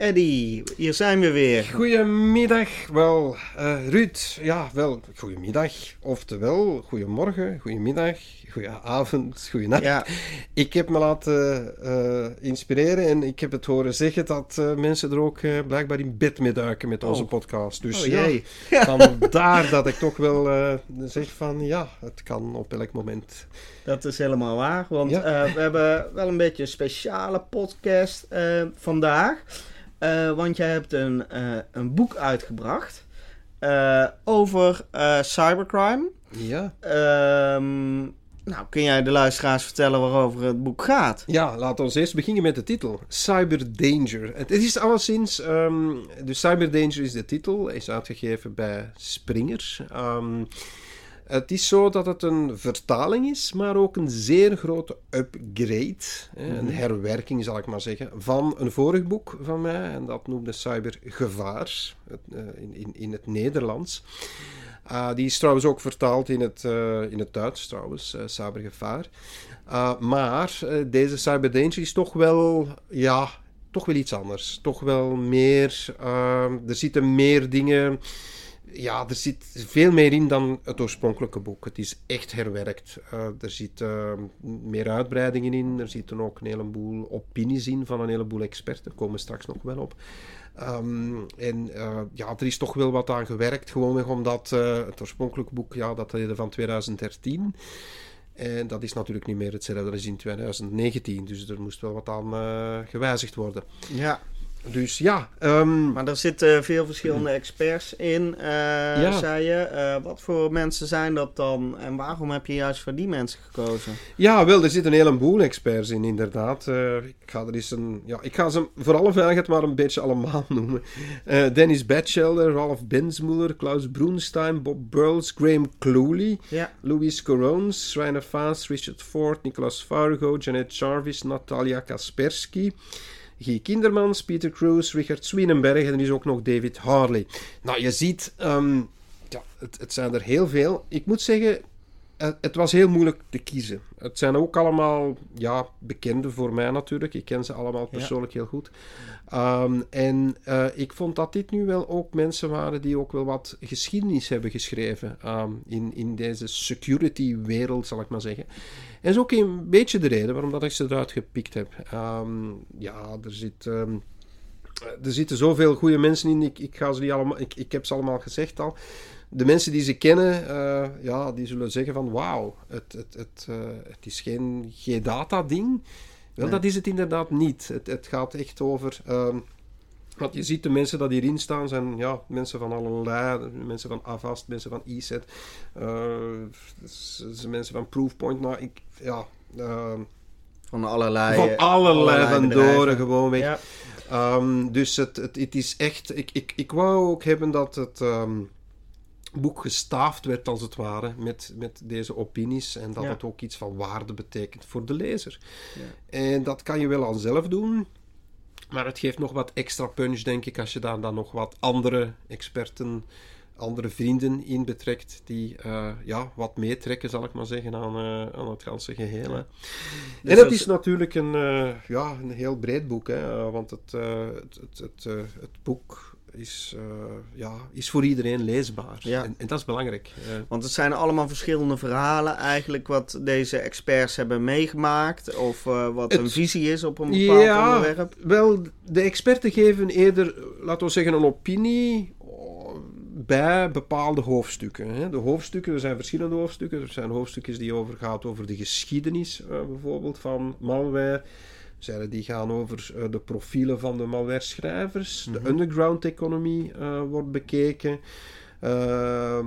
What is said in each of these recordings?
Eddy. Hier zijn we weer. Goedemiddag. Wel, uh, Ruud. Ja, wel, goedemiddag. Oftewel, goedemorgen, goedemiddag, goedenavond, goedenacht. Ja. Ik heb me laten uh, inspireren en ik heb het horen zeggen dat uh, mensen er ook blijkbaar in bed mee duiken met onze oh. podcast. Dus oh, jee. ja, vandaar dat ik toch wel zeg van ja, het kan op elk moment. Dat is helemaal waar, want we hebben wel een beetje een speciale podcast vandaag. Want jij hebt een, een boek uitgebracht uh, over cybercrime. Ja. Ehm, nou, kun jij de luisteraars vertellen waarover het boek gaat? Ja, laten we eerst beginnen met de titel. Cyber Danger. Het is alleszins... Um, dus Cyber Danger is de titel. Is uitgegeven bij Springer. Um, het is zo dat het een vertaling is, maar ook een zeer grote upgrade, een mhm. herwerking zal ik maar zeggen, van een vorig boek van mij. En dat noemde Cybergevaar eh, in, in, in het Nederlands. Uh, die is trouwens ook vertaald in het, uh, in het Duits, trouwens, uh, Cybergevaar. maar deze Cyber Danger is toch wel, ja, toch wel iets anders. Toch wel meer, er zitten meer dingen ja, er zit veel meer in dan het oorspronkelijke boek. Het is echt herwerkt. Uh, er zitten uh, meer uitbreidingen in. Er zitten ook een heleboel opinies in van een heleboel experten. Daar komen we straks nog wel op. Um, en uh, ja, er is toch wel wat aan gewerkt. Gewoon omdat het oorspronkelijke boek, ja, dat is van 2013. En dat is natuurlijk niet meer hetzelfde als in 2019. Dus er moest wel wat aan gewijzigd worden. Ja. Dus ja. Um... Maar er zitten veel verschillende experts in, uh, ja. zei je. Uh, wat voor mensen zijn dat dan en waarom heb je juist voor die mensen gekozen? Ja, wel, er zitten een heleboel experts in, inderdaad. Uh, ik, ga er eens een, ja, ik ga ze voor alle veiligheid maar een beetje allemaal noemen. Dennis Batchelder, Ralph Bensmuller, Klaus Broenstein, Bob Burles, Graham Cluley, ja. Louis Corones, Rainer Faas, Richard Ford, Nicolas Fargo, Janet Jarvis, Natalia Kaspersky. G. Kindermans, Peter Cruz, Richard Swinenberg en er is ook nog David Harley. Nou, je ziet, um, ja, het, het, zijn er heel veel. Ik moet zeggen, het, het, was heel moeilijk te kiezen. Het zijn ook allemaal ja, bekenden voor mij natuurlijk. Ik ken ze allemaal persoonlijk heel goed. Um, en uh, ik vond dat dit nu wel ook mensen waren die ook wel wat geschiedenis hebben geschreven um, in, in deze security-wereld, zal ik maar zeggen. En dat is ook een beetje de reden waarom dat ik ze eruit gepikt heb. Um, ja, er zit... er zitten zoveel goede mensen in. Ik, ik, ga ze niet allemaal, ik, ik heb ze allemaal gezegd al de mensen die ze kennen, uh, ja, die zullen zeggen van wauw, het, het, het, uh, het is geen G-data-ding. Wel, dat is het inderdaad niet. Het, het gaat echt over... Um, want je ziet de mensen die hierin staan, zijn ja, mensen van allerlei, mensen van Avast, mensen van ESET, uh, mensen van Proofpoint. Nou, ik, ja, uh, van allerlei, van allerlei, allerlei van gewoon weg. Ja. Um, dus het, het, het, is echt, ik, ik, ik wou ook hebben dat het, um, boek gestaafd werd, als het ware, met, met deze opinies. En dat het ook iets van waarde betekent voor de lezer. Ja. En dat kan je wel al zelf doen. Maar het geeft nog wat extra punch, denk ik, als je daar dan nog wat andere experten, andere vrienden in betrekt, die uh, ja, wat meetrekken, zal ik maar zeggen, aan, uh, aan het ganse geheel. Ja. Dus en het is natuurlijk een, uh, ja, een heel breed boek, hè, want het, het, het, het, het boek is, uh, ja, is voor iedereen leesbaar. Ja. En, en, dat is belangrijk. Want het zijn allemaal verschillende verhalen eigenlijk wat deze experts hebben meegemaakt. Of uh, wat het, een visie is op een bepaald ja, onderwerp. Wel, de experten geven eerder, laten we zeggen, een opinie bij bepaalde hoofdstukken. Hè. De hoofdstukken, er zijn verschillende hoofdstukken. Er zijn hoofdstukken die over gaat over de geschiedenis bijvoorbeeld van malware Zijde die gaan over uh, de profielen van de malware-schrijvers. De mhm. underground-economie uh, wordt bekeken. Uh,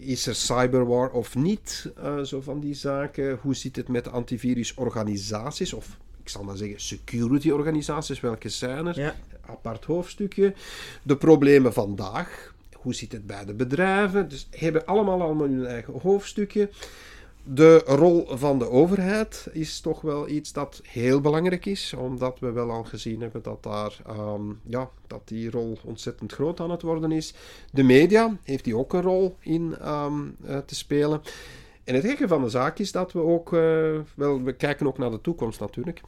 is er cyberwar of niet? Uh, zo van die zaken. Hoe zit het met antivirusorganisaties? Of ik zal maar zeggen security-organisaties. Welke zijn er? Ja. Apart hoofdstukje. De problemen vandaag hoe zit het bij de bedrijven? Dus hebben allemaal, allemaal hun eigen hoofdstukje. De rol van de overheid is toch wel iets dat heel belangrijk is, omdat we wel al gezien hebben dat, daar, ehm, ja, dat die rol ontzettend groot aan het worden is. De media heeft die ook een rol in ehm, eh, te spelen. En het gekke van de zaak is dat we ook, uh, wel, we kijken ook naar de toekomst natuurlijk.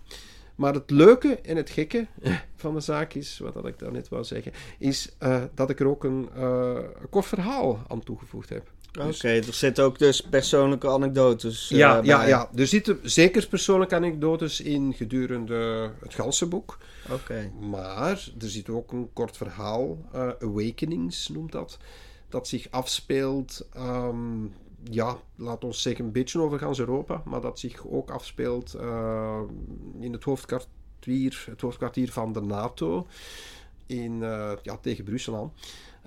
Maar het leuke en het gekke van de zaak is, wat dat ik daarnet wou zeggen, is uh, dat ik er ook een, kort verhaal aan toegevoegd heb. Dus, Oké, er zitten ook dus persoonlijke anekdotes uh, ja, ja, ja, er zitten zeker persoonlijke anekdotes in gedurende het ganse boek. Oké. Maar er zit ook een kort verhaal, Awakenings noemt dat, dat zich afspeelt um, ja, laat ons zeggen, een beetje over gans Europa, maar dat zich ook afspeelt uh, in het hoofdkwartier, het hoofdkwartier van de NATO in, ja, tegen Brussel aan.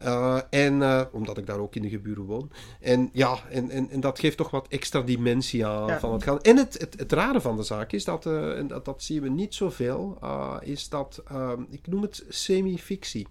Uh, en omdat ik daar ook in de geburen woon. En ja, en, en, en dat geeft toch wat extra dimensie aan ja. van het gaan. En het, het, het, rare van de zaak is dat, en dat, dat zien we niet zoveel, is dat, ik noem het semi-fictie.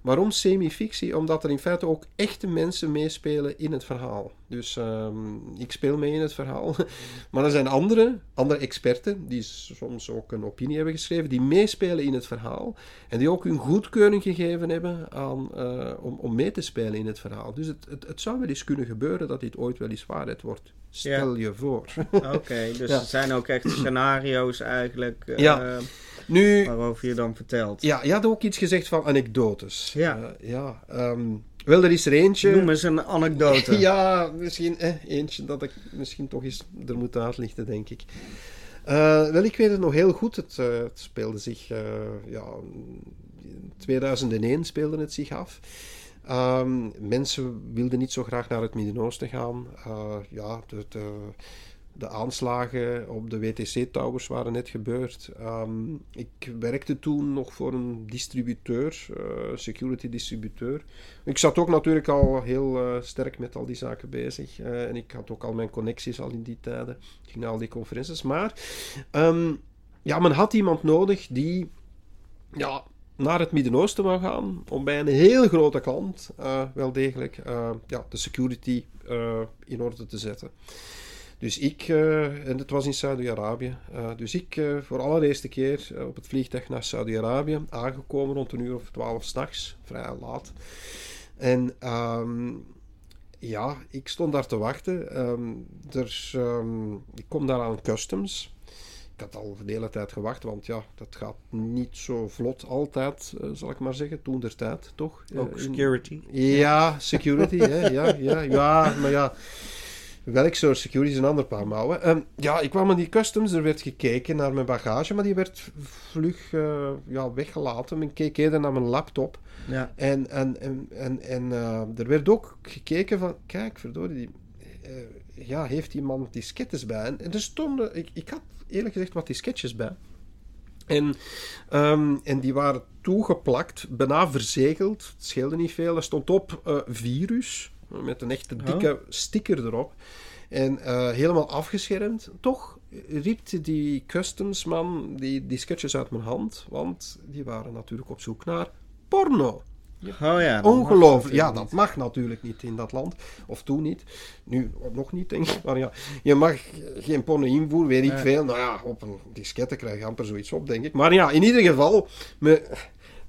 Waarom semi-fictie? Omdat er in feite ook echte mensen meespelen in het verhaal. Dus um, ik speel mee in het verhaal. maar er zijn andere, andere experten, die soms ook een opinie hebben geschreven, die meespelen in het verhaal. En die ook hun goedkeuring gegeven hebben aan, uh, om, om mee te spelen in het verhaal. Dus het, het, het, zou wel eens kunnen gebeuren dat dit ooit wel eens waarheid wordt. Stel ja. je voor. Oké, dus ja. er zijn ook echt scenario's eigenlijk. Uh, ja. Nu, waarover je dan vertelt. Ja, je had ook iets gezegd van anekdotes. Ja. Uh, ja um, wel, er is er eentje. Noem eens een anekdote. ja, misschien eh, eentje dat ik misschien toch eens er moet uitlichten, denk ik. Uh, wel, ik weet het nog heel goed. Het, uh, het speelde zich, uh, ja, 2001 speelde het zich af. Um, mensen wilden niet zo graag naar het Midden-Oosten gaan. ja, de, de, aanslagen op de WTC-towers waren net gebeurd. Um, ik werkte toen nog voor een distributeur, uh, security distributeur. Ik zat ook natuurlijk al heel uh, sterk met al die zaken bezig. Uh, en ik had ook al mijn connecties al in die tijden. Ik ging naar al die conferences. Maar um, ja, men had iemand nodig die ja, naar het Midden-Oosten wou gaan. Om bij een heel grote klant wel degelijk ja, de security in orde te zetten. Dus ik, uh, en het was in Saudi-Arabië, uh, dus ik uh, voor allereerste keer op het vliegtuig naar Saudi-Arabië, aangekomen rond een uur of twaalf s'nachts, vrij laat. En um, ja, ik stond daar te wachten. Um, um, ik kom daar aan customs. Ik had al de hele tijd gewacht, want ja, dat gaat niet zo vlot altijd, zal ik maar zeggen, toen der tijd, toch? Ook security. Ja, security, hè, ja, ja, ja, maar ja welk soort security is een ander paar mouwen. Um, ja, ik kwam aan die customs, er werd gekeken naar mijn bagage, maar die werd vlug uh, ja, weggelaten. Men keek eerder naar mijn laptop. Ja. En, en, en, en, en uh, er werd ook gekeken van, kijk, verdorie, die, uh, ja, heeft iemand die sketches bij? En, en er stonden, ik, ik had eerlijk gezegd wat die sketches bij. En, um, en die waren toegeplakt, bijna verzegeld. Het scheelde niet veel. Er stond op virus met een echte dikke oh. sticker erop. En uh, helemaal afgeschermd. Toch riep die customsman die, die sketches uit mijn hand, want die waren natuurlijk op zoek naar porno. Oh ja, Ongelooflijk. Ja, dat mag natuurlijk niet in dat land. Of toen niet. Nu nog niet, denk ik. Maar ja, je mag geen porno invoeren, weet ik ja. veel. Nou ja, op een diskette krijg je amper zoiets op, denk ik. Maar ja, in ieder geval, me,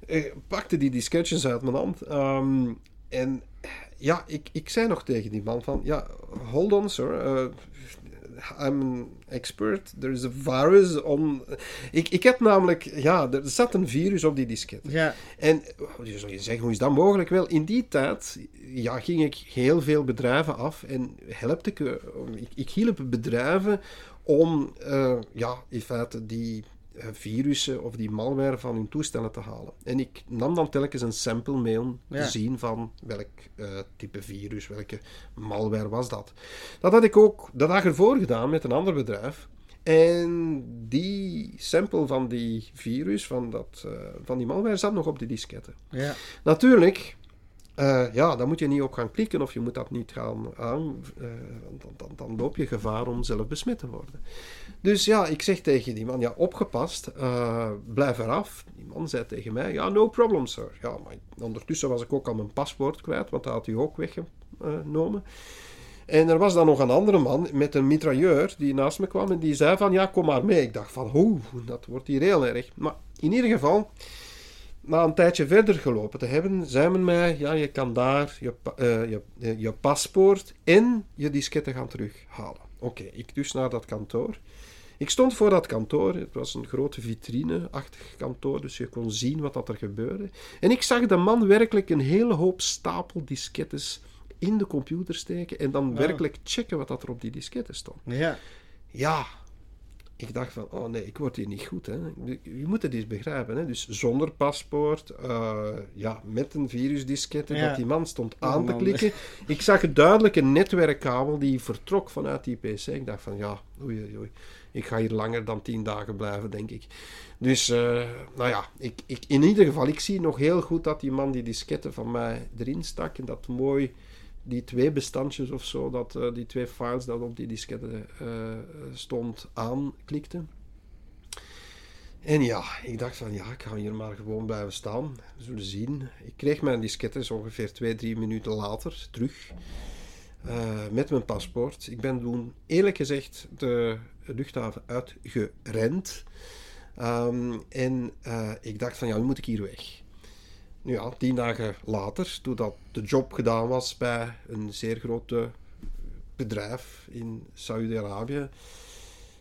eh, pakte die diskettes uit mijn hand. Um, en ja, ik, ik zei nog tegen die man van, ja, hold on sir, uh, I'm an expert, there is a virus on... Ik, ik heb namelijk, ja, er zat een virus op die disket. Ja. En, je zou je zeggen, hoe is dat mogelijk? Wel, in die tijd, ja, ging ik heel veel bedrijven af en helpte ik, ik, ik hielp bedrijven om, uh, ja, in feite die eh, virussen of die malware van hun toestellen te halen. En ik nam dan telkens een sample mee om ja. te zien van welk uh, type virus, welke malware was dat. Dat had ik ook de dag ervoor gedaan met een ander bedrijf. En die sample van die virus, van, dat, uh, van die malware, zat nog op de disketten. Ja. Natuurlijk, Uh, ja, daar moet je niet op gaan klikken of je moet dat niet gaan aan. Uh, dan, dan, dan, loop je gevaar om zelf besmet te worden. Dus ja, ik zeg tegen die man, ja, opgepast, uh, blijf eraf. Die man zei tegen mij, ja, no problem, sir. Ja, maar ondertussen was ik ook al mijn paspoort kwijt, want dat had hij ook weggenomen. En er was dan nog een andere man met een mitrailleur die naast me kwam en die zei van, ja, kom maar mee. Ik dacht van, hoe, dat wordt hier heel erg. Maar in ieder geval na een tijdje verder gelopen te hebben, zei men mij: ja, je kan daar je, uh, je, je paspoort en je disketten gaan terughalen. Oké, ik dus naar dat kantoor. Ik stond voor dat kantoor. Het was een grote vitrine-achtig kantoor, dus je kon zien wat dat er gebeurde. En ik zag de man werkelijk een hele hoop stapel diskettes in de computer steken en dan werkelijk checken wat dat er op die disketten stond. Ja. Ja, ik dacht van, oh nee, ik word hier niet goed. Hè. Je moet het eens begrijpen. Hè. Dus zonder paspoort, uh, ja, met een virusdiskette, dat die man stond aan te klikken. Ik zag duidelijk een netwerkkabel die vertrok vanuit die pc. Ik dacht van, ja, oei, oei, ik ga hier langer dan tien dagen blijven, denk ik. Dus, uh, nou ja, ik, ik, in ieder geval, ik zie nog heel goed dat die man die diskette van mij erin stak en dat mooi die twee bestandjes of zo, dat, uh, die twee files dat op die diskette uh, stond, aanklikte. En ja, ik dacht van ja, ik ga hier maar gewoon blijven staan. We zullen zien. Ik kreeg mijn diskette ongeveer twee, drie minuten later terug. Met mijn paspoort. Ik ben toen eerlijk gezegd de luchthaven uitgerend. Um, en ik dacht van ja, nu moet ik hier weg ja, tien dagen later, toen dat de job gedaan was bij een zeer groot bedrijf in Saudi-Arabië.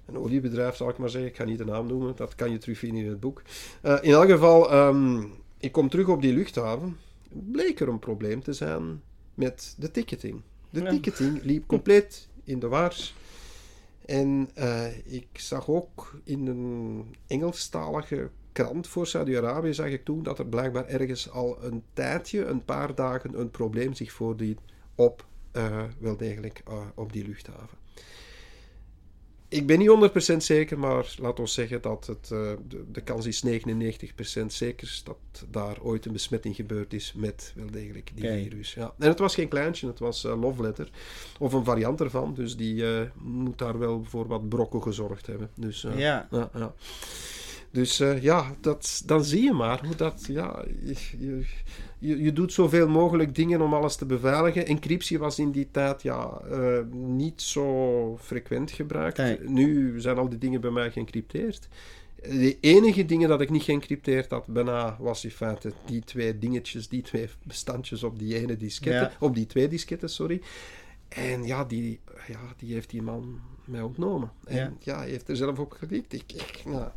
Een oliebedrijf, zal ik maar zeggen. Ik ga niet de naam noemen, dat kan je terugvinden in het boek. Uh, in elk geval, um, ik kom terug op die luchthaven. Bleek er een probleem te zijn met de ticketing. De ticketing liep compleet in de war. En uh, ik zag ook in een Engelstalige krant voor Saudi-Arabië zag ik toen dat er blijkbaar ergens al een tijdje, een paar dagen, een probleem zich voordeed op, uh, wel degelijk, uh, op die luchthaven. Ik ben niet 100% zeker, maar laat ons zeggen dat het, uh, de, de, kans is 99% zeker dat daar ooit een besmetting gebeurd is met wel degelijk die okay. virus. Ja. En het was geen kleintje, het was Love Letter, of een variant ervan, dus die moet daar wel voor wat brokken gezorgd hebben. Dus, ja, ja. Dus uh, ja, dat, dan zie je maar hoe dat. Ja, je, je, je, doet zoveel mogelijk dingen om alles te beveiligen. Encryptie was in die tijd ja, uh, niet zo frequent gebruikt. Nee. Nu zijn al die dingen bij mij geëncrypteerd. De enige dingen dat ik niet geëncrypteerd had, bijna was in feite die twee dingetjes, die twee bestandjes op die ene diskette, Ja. op die twee disketten, sorry. En ja, die, ja, die heeft die man mij ontnomen. En Ja. ja, hij heeft er zelf op geklikt. Ik, ik, nou.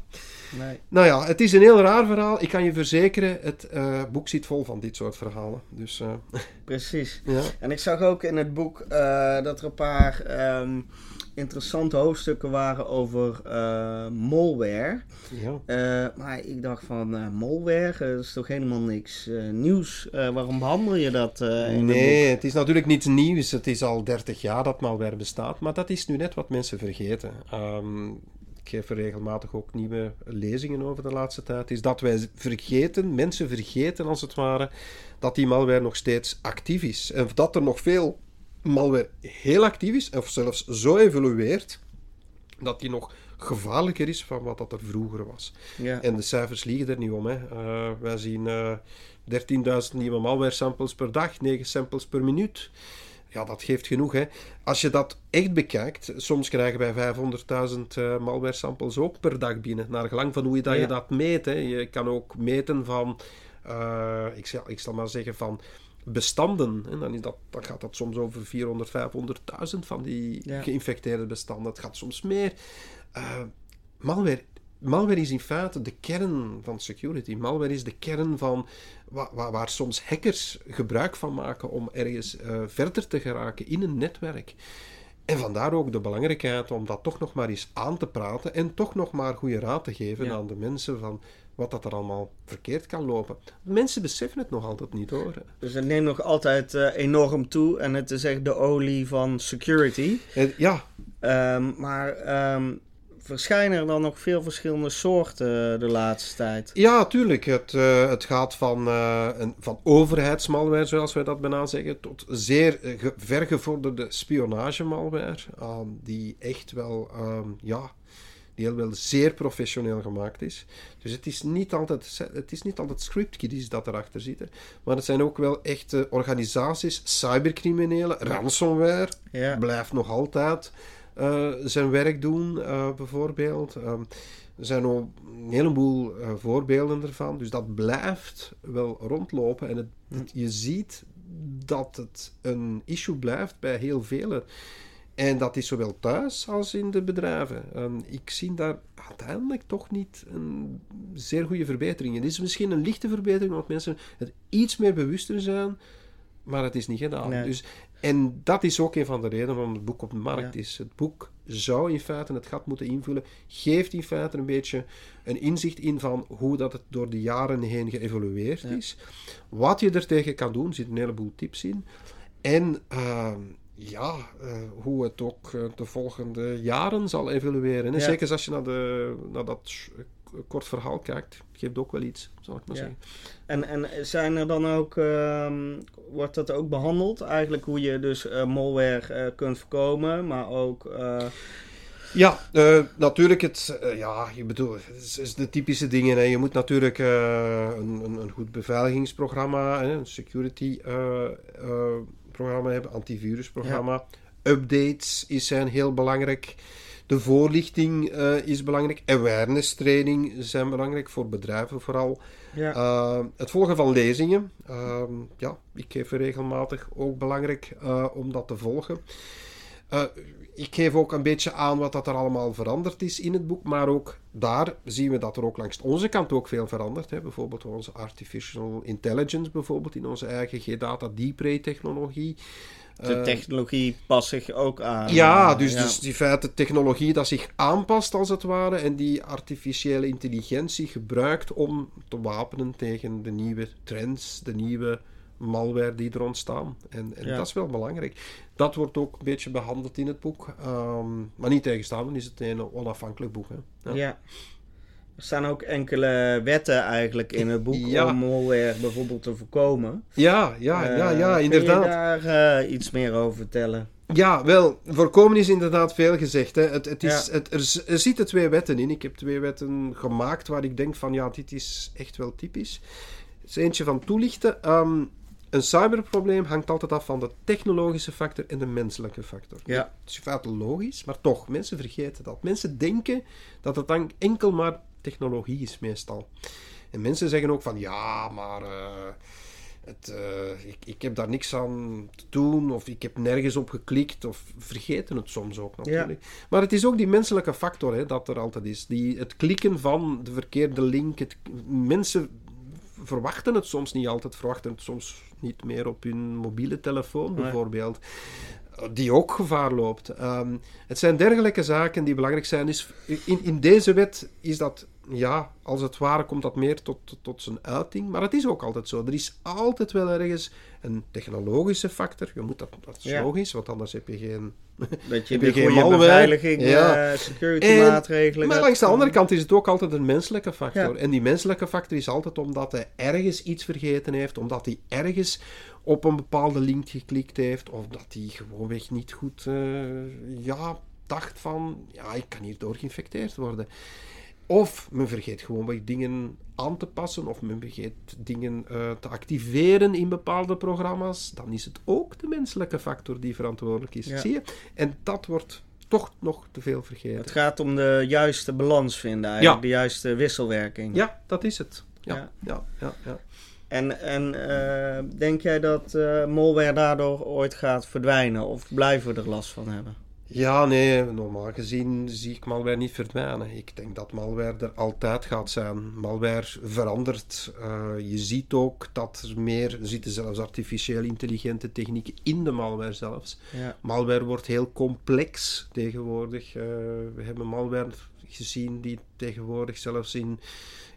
Nee. nou ja, het is een heel raar verhaal. Ik kan je verzekeren, het eh, boek zit vol van dit soort verhalen. Dus eh, Precies. ja. En ik zag ook in het boek eh, dat er een paar ehm, interessante hoofdstukken waren over eh, malware. ja. Eh, maar ik dacht van, eh, malware, dat is toch helemaal niks nieuws. Waarom behandel je dat Nee, het is natuurlijk niet nieuws. Het is al 30 jaar dat malware bestaat. Maar dat is nu net wat mensen vergeten. Ehm, ik geef er regelmatig ook nieuwe lezingen over de laatste tijd. Is dat wij vergeten, mensen vergeten als het ware, dat die malware nog steeds actief is. En dat er nog veel malware heel actief is, of zelfs zo evolueert, dat die nog gevaarlijker is van wat dat er vroeger was. Ja. En de cijfers liegen er niet om. Hè. Eh, wij zien eh 13.000 nieuwe malware samples per dag, 9 samples per minuut. Ja, dat geeft genoeg. Hè. Als je dat echt bekijkt, soms krijgen wij 500.000 eh malware samples ook per dag binnen. Naar gelang van hoe je dat, Ja. je dat meet. Hè. Je kan ook meten van, eh, ik, zal, ik zal maar zeggen, van bestanden. En dan, is dat, dan gaat dat soms over 400, 500.000 van die Ja. geïnfecteerde bestanden. Het gaat soms meer. Eh, malware, malware is in feite de kern van security. Malware is de kern van wa- wa- waar, soms hackers gebruik van maken om ergens eh, verder te geraken in een netwerk. En vandaar ook de belangrijkheid om dat toch nog maar eens aan te praten en toch nog maar goede raad te geven Ja. aan de mensen van wat dat er allemaal verkeerd kan lopen. Mensen beseffen het nog altijd niet hoor. Dus het neemt nog altijd eh, enorm toe en het is echt de olie van security. En ja, Ehm, maar ehm, verschijnen er dan nog veel verschillende soorten de laatste tijd? Ja, tuurlijk. Het, uh, het gaat van, uh, een, van overheidsmalware, zoals wij dat bijna zeggen, tot zeer vergevorderde spionagemalware, die echt wel, um, ja, die heel wel zeer professioneel gemaakt is. Dus het is niet altijd, het is niet altijd scriptkiddies dat erachter zitten, maar het zijn ook wel echte organisaties, cybercriminelen, ransomware, ja. blijft nog altijd zijn werk doen, uh, bijvoorbeeld. Um, er zijn ook een heleboel uh, voorbeelden ervan. Dus dat blijft wel rondlopen. En het, hm. het, je ziet dat het een issue blijft bij heel velen. En dat is zowel thuis als in de bedrijven. Um, ik zie daar uiteindelijk toch niet een zeer goede verbetering. Het is misschien een lichte verbetering, omdat mensen het iets meer bewuster zijn, maar het is niet gedaan. Nee. Dus en dat is ook een van de redenen waarom het boek op de markt is. Het boek zou in feite het gat moeten invullen, geeft in feite een beetje een inzicht in van hoe dat het door de jaren heen geëvolueerd is. Wat je er tegen kan doen, zit een heleboel tips in. En uh, ja, uh, hoe het ook uh, de volgende jaren zal evolueren. En zeker als je naar, de, naar dat kort verhaal kijkt, geeft ook wel iets, zal ik maar zeggen. En, en zijn er dan ook, uh, wordt dat ook behandeld? Eigenlijk hoe je dus uh, malware uh, kunt voorkomen, maar ook... Uh... Ja, natuurlijk. Het, ja, je bedoelt, het is de typische dingen. Hè. Je moet natuurlijk een, een, een, goed beveiligingsprogramma, hè, een security programma hebben, antivirusprogramma. Ja. Updates is zijn heel belangrijk. De voorlichting uh, is belangrijk. Awareness training zijn belangrijk voor bedrijven vooral. Ja. Uh, het volgen van lezingen. Uh, ja, ik geef regelmatig ook belangrijk uh, om dat te volgen. ik geef ook een beetje aan wat dat er allemaal veranderd is in het boek. Maar ook daar zien we dat er ook langs onze kant ook veel verandert. Hè. Bijvoorbeeld onze artificial intelligence, bijvoorbeeld in onze eigen G-data Deep Ray technologie. De eh, technologie past zich ook aan. Ja, dus, ja. dus die feite technologie dat zich aanpast als het ware en die artificiële intelligentie gebruikt om te wapenen tegen de nieuwe trends, de nieuwe malware die er ontstaan. En, en ja. dat is wel belangrijk. Dat wordt ook een beetje behandeld in het boek. Um, maar niet tegenstaande is het een onafhankelijk boek. Hè. Ja. ja. Er staan ook enkele wetten eigenlijk in het boek ja. om malware bijvoorbeeld te voorkomen. Ja, ja, ja, ja, uh, inderdaad. Kun je daar uh, iets meer over vertellen? Ja, wel, voorkomen is inderdaad veel gezegd. Hè. Het, het is, ja. het, er, er zitten twee wetten in. Ik heb twee wetten gemaakt waar ik denk van, ja, dit is echt wel typisch. Het is eentje van toelichten. Um, een cyberprobleem hangt altijd af van de technologische factor en de menselijke factor. Ja. Het is feite logisch, maar toch, mensen vergeten dat. Mensen denken dat het dan enkel maar technologie is meestal. En mensen zeggen ook van ja, maar uh, het, uh, ik, ik heb daar niks aan te doen of ik heb nergens op geklikt of vergeten het soms ook natuurlijk. Ja. Maar het is ook die menselijke factor hè, dat er altijd is. Die, het klikken van de verkeerde link. Het, mensen verwachten het soms niet altijd, verwachten het soms niet meer op hun mobiele telefoon bijvoorbeeld die ook gevaar loopt. Um, het zijn dergelijke zaken die belangrijk zijn. Is, in, in deze wet is dat ja, als het ware komt dat meer tot, tot, tot, zijn uiting. Maar het is ook altijd zo. Er is altijd wel ergens een technologische factor. Je moet dat, dat is ja. logisch, want anders heb je geen... Dat je, heb je geen beveiliging, ja. uh, security en, maatregelen... Maar langs de andere kant is het ook altijd een menselijke factor. Ja. En die menselijke factor is altijd omdat hij ergens iets vergeten heeft, omdat hij ergens op een bepaalde link geklikt heeft, of dat hij gewoonweg niet goed uh, ja, dacht van, ja, ik kan hierdoor geïnfecteerd worden. Of men vergeet gewoon wat dingen aan te passen, of men vergeet dingen uh, te activeren in bepaalde programma's. Dan is het ook de menselijke factor die verantwoordelijk is. Ja. Zie je? En dat wordt toch nog te veel vergeten. Het gaat om de juiste balans vinden, eigenlijk. Ja. de juiste wisselwerking. Ja, dat is het. Ja, ja, ja. ja, ja. En, en uh, denk jij dat uh, malware daardoor ooit gaat verdwijnen? Of blijven we er last van hebben? Ja, nee, normaal gezien zie ik malware niet verdwijnen. Ik denk dat malware er altijd gaat zijn. Malware verandert. Uh, je ziet ook dat er meer, er zitten zelfs artificieel intelligente technieken in de malware zelfs. Ja. Malware wordt heel complex tegenwoordig. Uh, we hebben malware gezien die tegenwoordig zelfs in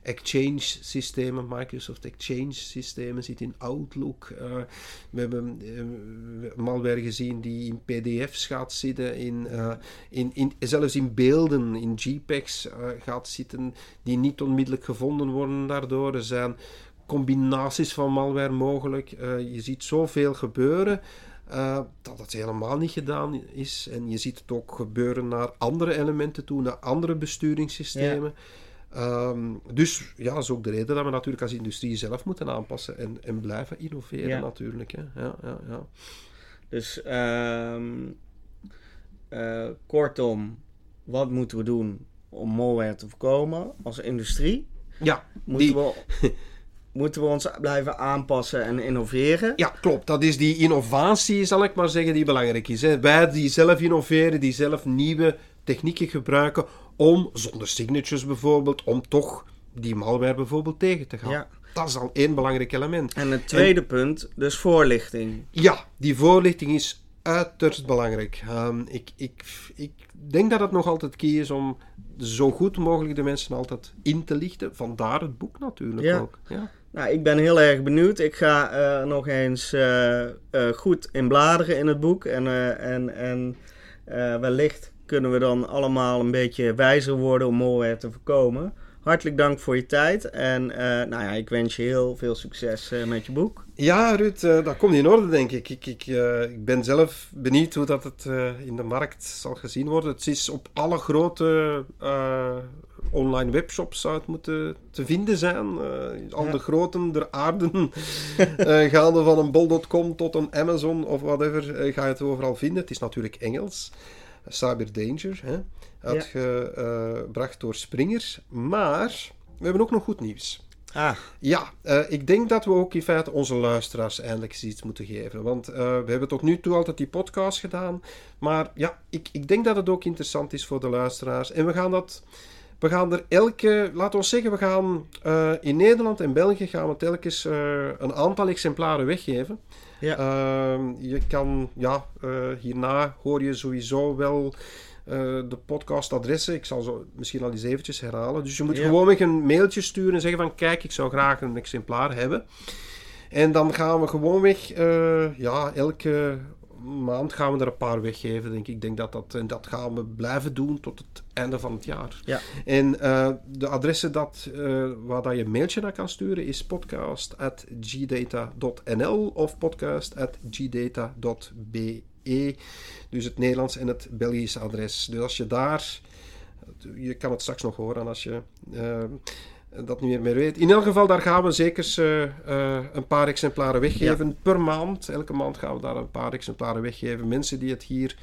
Exchange systemen, Microsoft Exchange systemen, zit in Outlook. Uh, we hebben uh, malware gezien die in PDF's gaat zitten, in, uh, in, in, zelfs in beelden, in JPEGs gaat zitten, die niet onmiddellijk gevonden worden daardoor. Er zijn combinaties van malware mogelijk. je ziet zoveel gebeuren. Dat het helemaal niet gedaan is. En je ziet het ook gebeuren naar andere elementen toe, naar andere besturingssystemen. Ehm, dus ja, dat is ook de reden dat we natuurlijk als industrie zelf moeten aanpassen en, en blijven innoveren natuurlijk. Hè. Ja, ja, ja. Dus um, uh, kortom, wat moeten we doen om malware te voorkomen als industrie? Ja, moeten we moeten we ons blijven aanpassen en innoveren. Ja, klopt. Dat is die innovatie, zal ik maar zeggen, die belangrijk is. Hè. Wij die zelf innoveren, die zelf nieuwe technieken gebruiken om, zonder signatures bijvoorbeeld, om toch die malware bijvoorbeeld tegen te gaan. Ja. Dat is al één belangrijk element. En het tweede punt, dus voorlichting. Ja, die voorlichting is uiterst belangrijk. Um, ik, ik, ik denk dat het nog altijd key is om zo goed mogelijk de mensen altijd in te lichten. Vandaar het boek natuurlijk ook. Ja. Nou, ik ben heel erg benieuwd. Ik ga uh, nog eens uh, uh, goed in bladeren in het boek. En, en, en wellicht kunnen we dan allemaal een beetje wijzer worden om malware te voorkomen. Hartelijk dank voor je tijd. En nou ja, ik wens je heel veel succes met je boek. Ja, Ruud, dat komt in orde, denk ik. Ik, ik, ik ben zelf benieuwd hoe dat het in de markt zal gezien worden. Het is op alle grote online webshops zou het moeten te vinden zijn. Uh, al de groten der aarden, uh, gaande van een bol.com tot een Amazon of whatever, uh, ga je het overal vinden. Het is natuurlijk Engels. Cyber Danger, hè, uitgebracht door Springer. Maar we hebben ook nog goed nieuws. Ah. Ja, ik denk dat we ook in feite onze luisteraars eindelijk iets moeten geven. Want we hebben tot nu toe altijd die podcast gedaan. Maar ja, ik, ik denk dat het ook interessant is voor de luisteraars. En we gaan dat we gaan er elke, laten we zeggen, we gaan uh, in Nederland en België gaan we telkens een aantal exemplaren weggeven. Ja. Uh, je kan, ja, uh, hierna hoor je sowieso wel de podcastadressen. Ik zal zo misschien al eens eventjes herhalen. Dus je moet ja. gewoon een mailtje sturen en zeggen van kijk, ik zou graag een exemplaar hebben. En dan gaan we gewoonweg, ja, elke maand gaan we er een paar weggeven, denk ik. Ik denk dat dat, en dat gaan we blijven doen tot het einde van het jaar. Ja. En uh, de adressen dat, uh, waar dat je een mailtje naar kan sturen is podcast.gdata.nl of podcast.gdata.be. Dus het Nederlands en het Belgische adres. Dus als je daar... Je kan het straks nog horen als je... Dat niet meer weet. In elk geval, daar gaan we zeker uh, uh, een paar exemplaren weggeven per maand. Elke maand gaan we daar een paar exemplaren weggeven. Mensen die het hier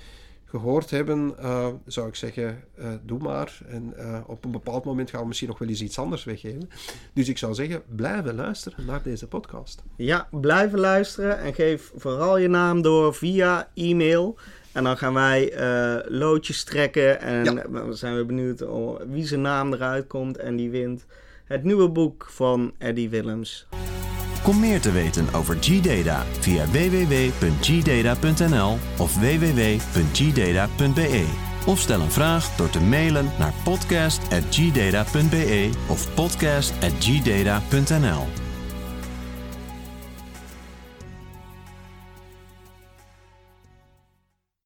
gehoord hebben, uh, zou ik zeggen, doe maar. En op een bepaald moment gaan we misschien nog wel eens iets anders weggeven. Dus ik zou zeggen, blijven luisteren naar deze podcast. Ja, blijven luisteren en geef vooral je naam door via e-mail. En dan gaan wij loodjes trekken en ja. zijn we benieuwd wie zijn naam eruit komt en die wint het nieuwe boek van Eddie Willems. Kom meer te weten over G-Data via www.gdata.nl of www.gdata.be. Of stel een vraag door te mailen naar podcast.gdata.be of podcast.gdata.nl.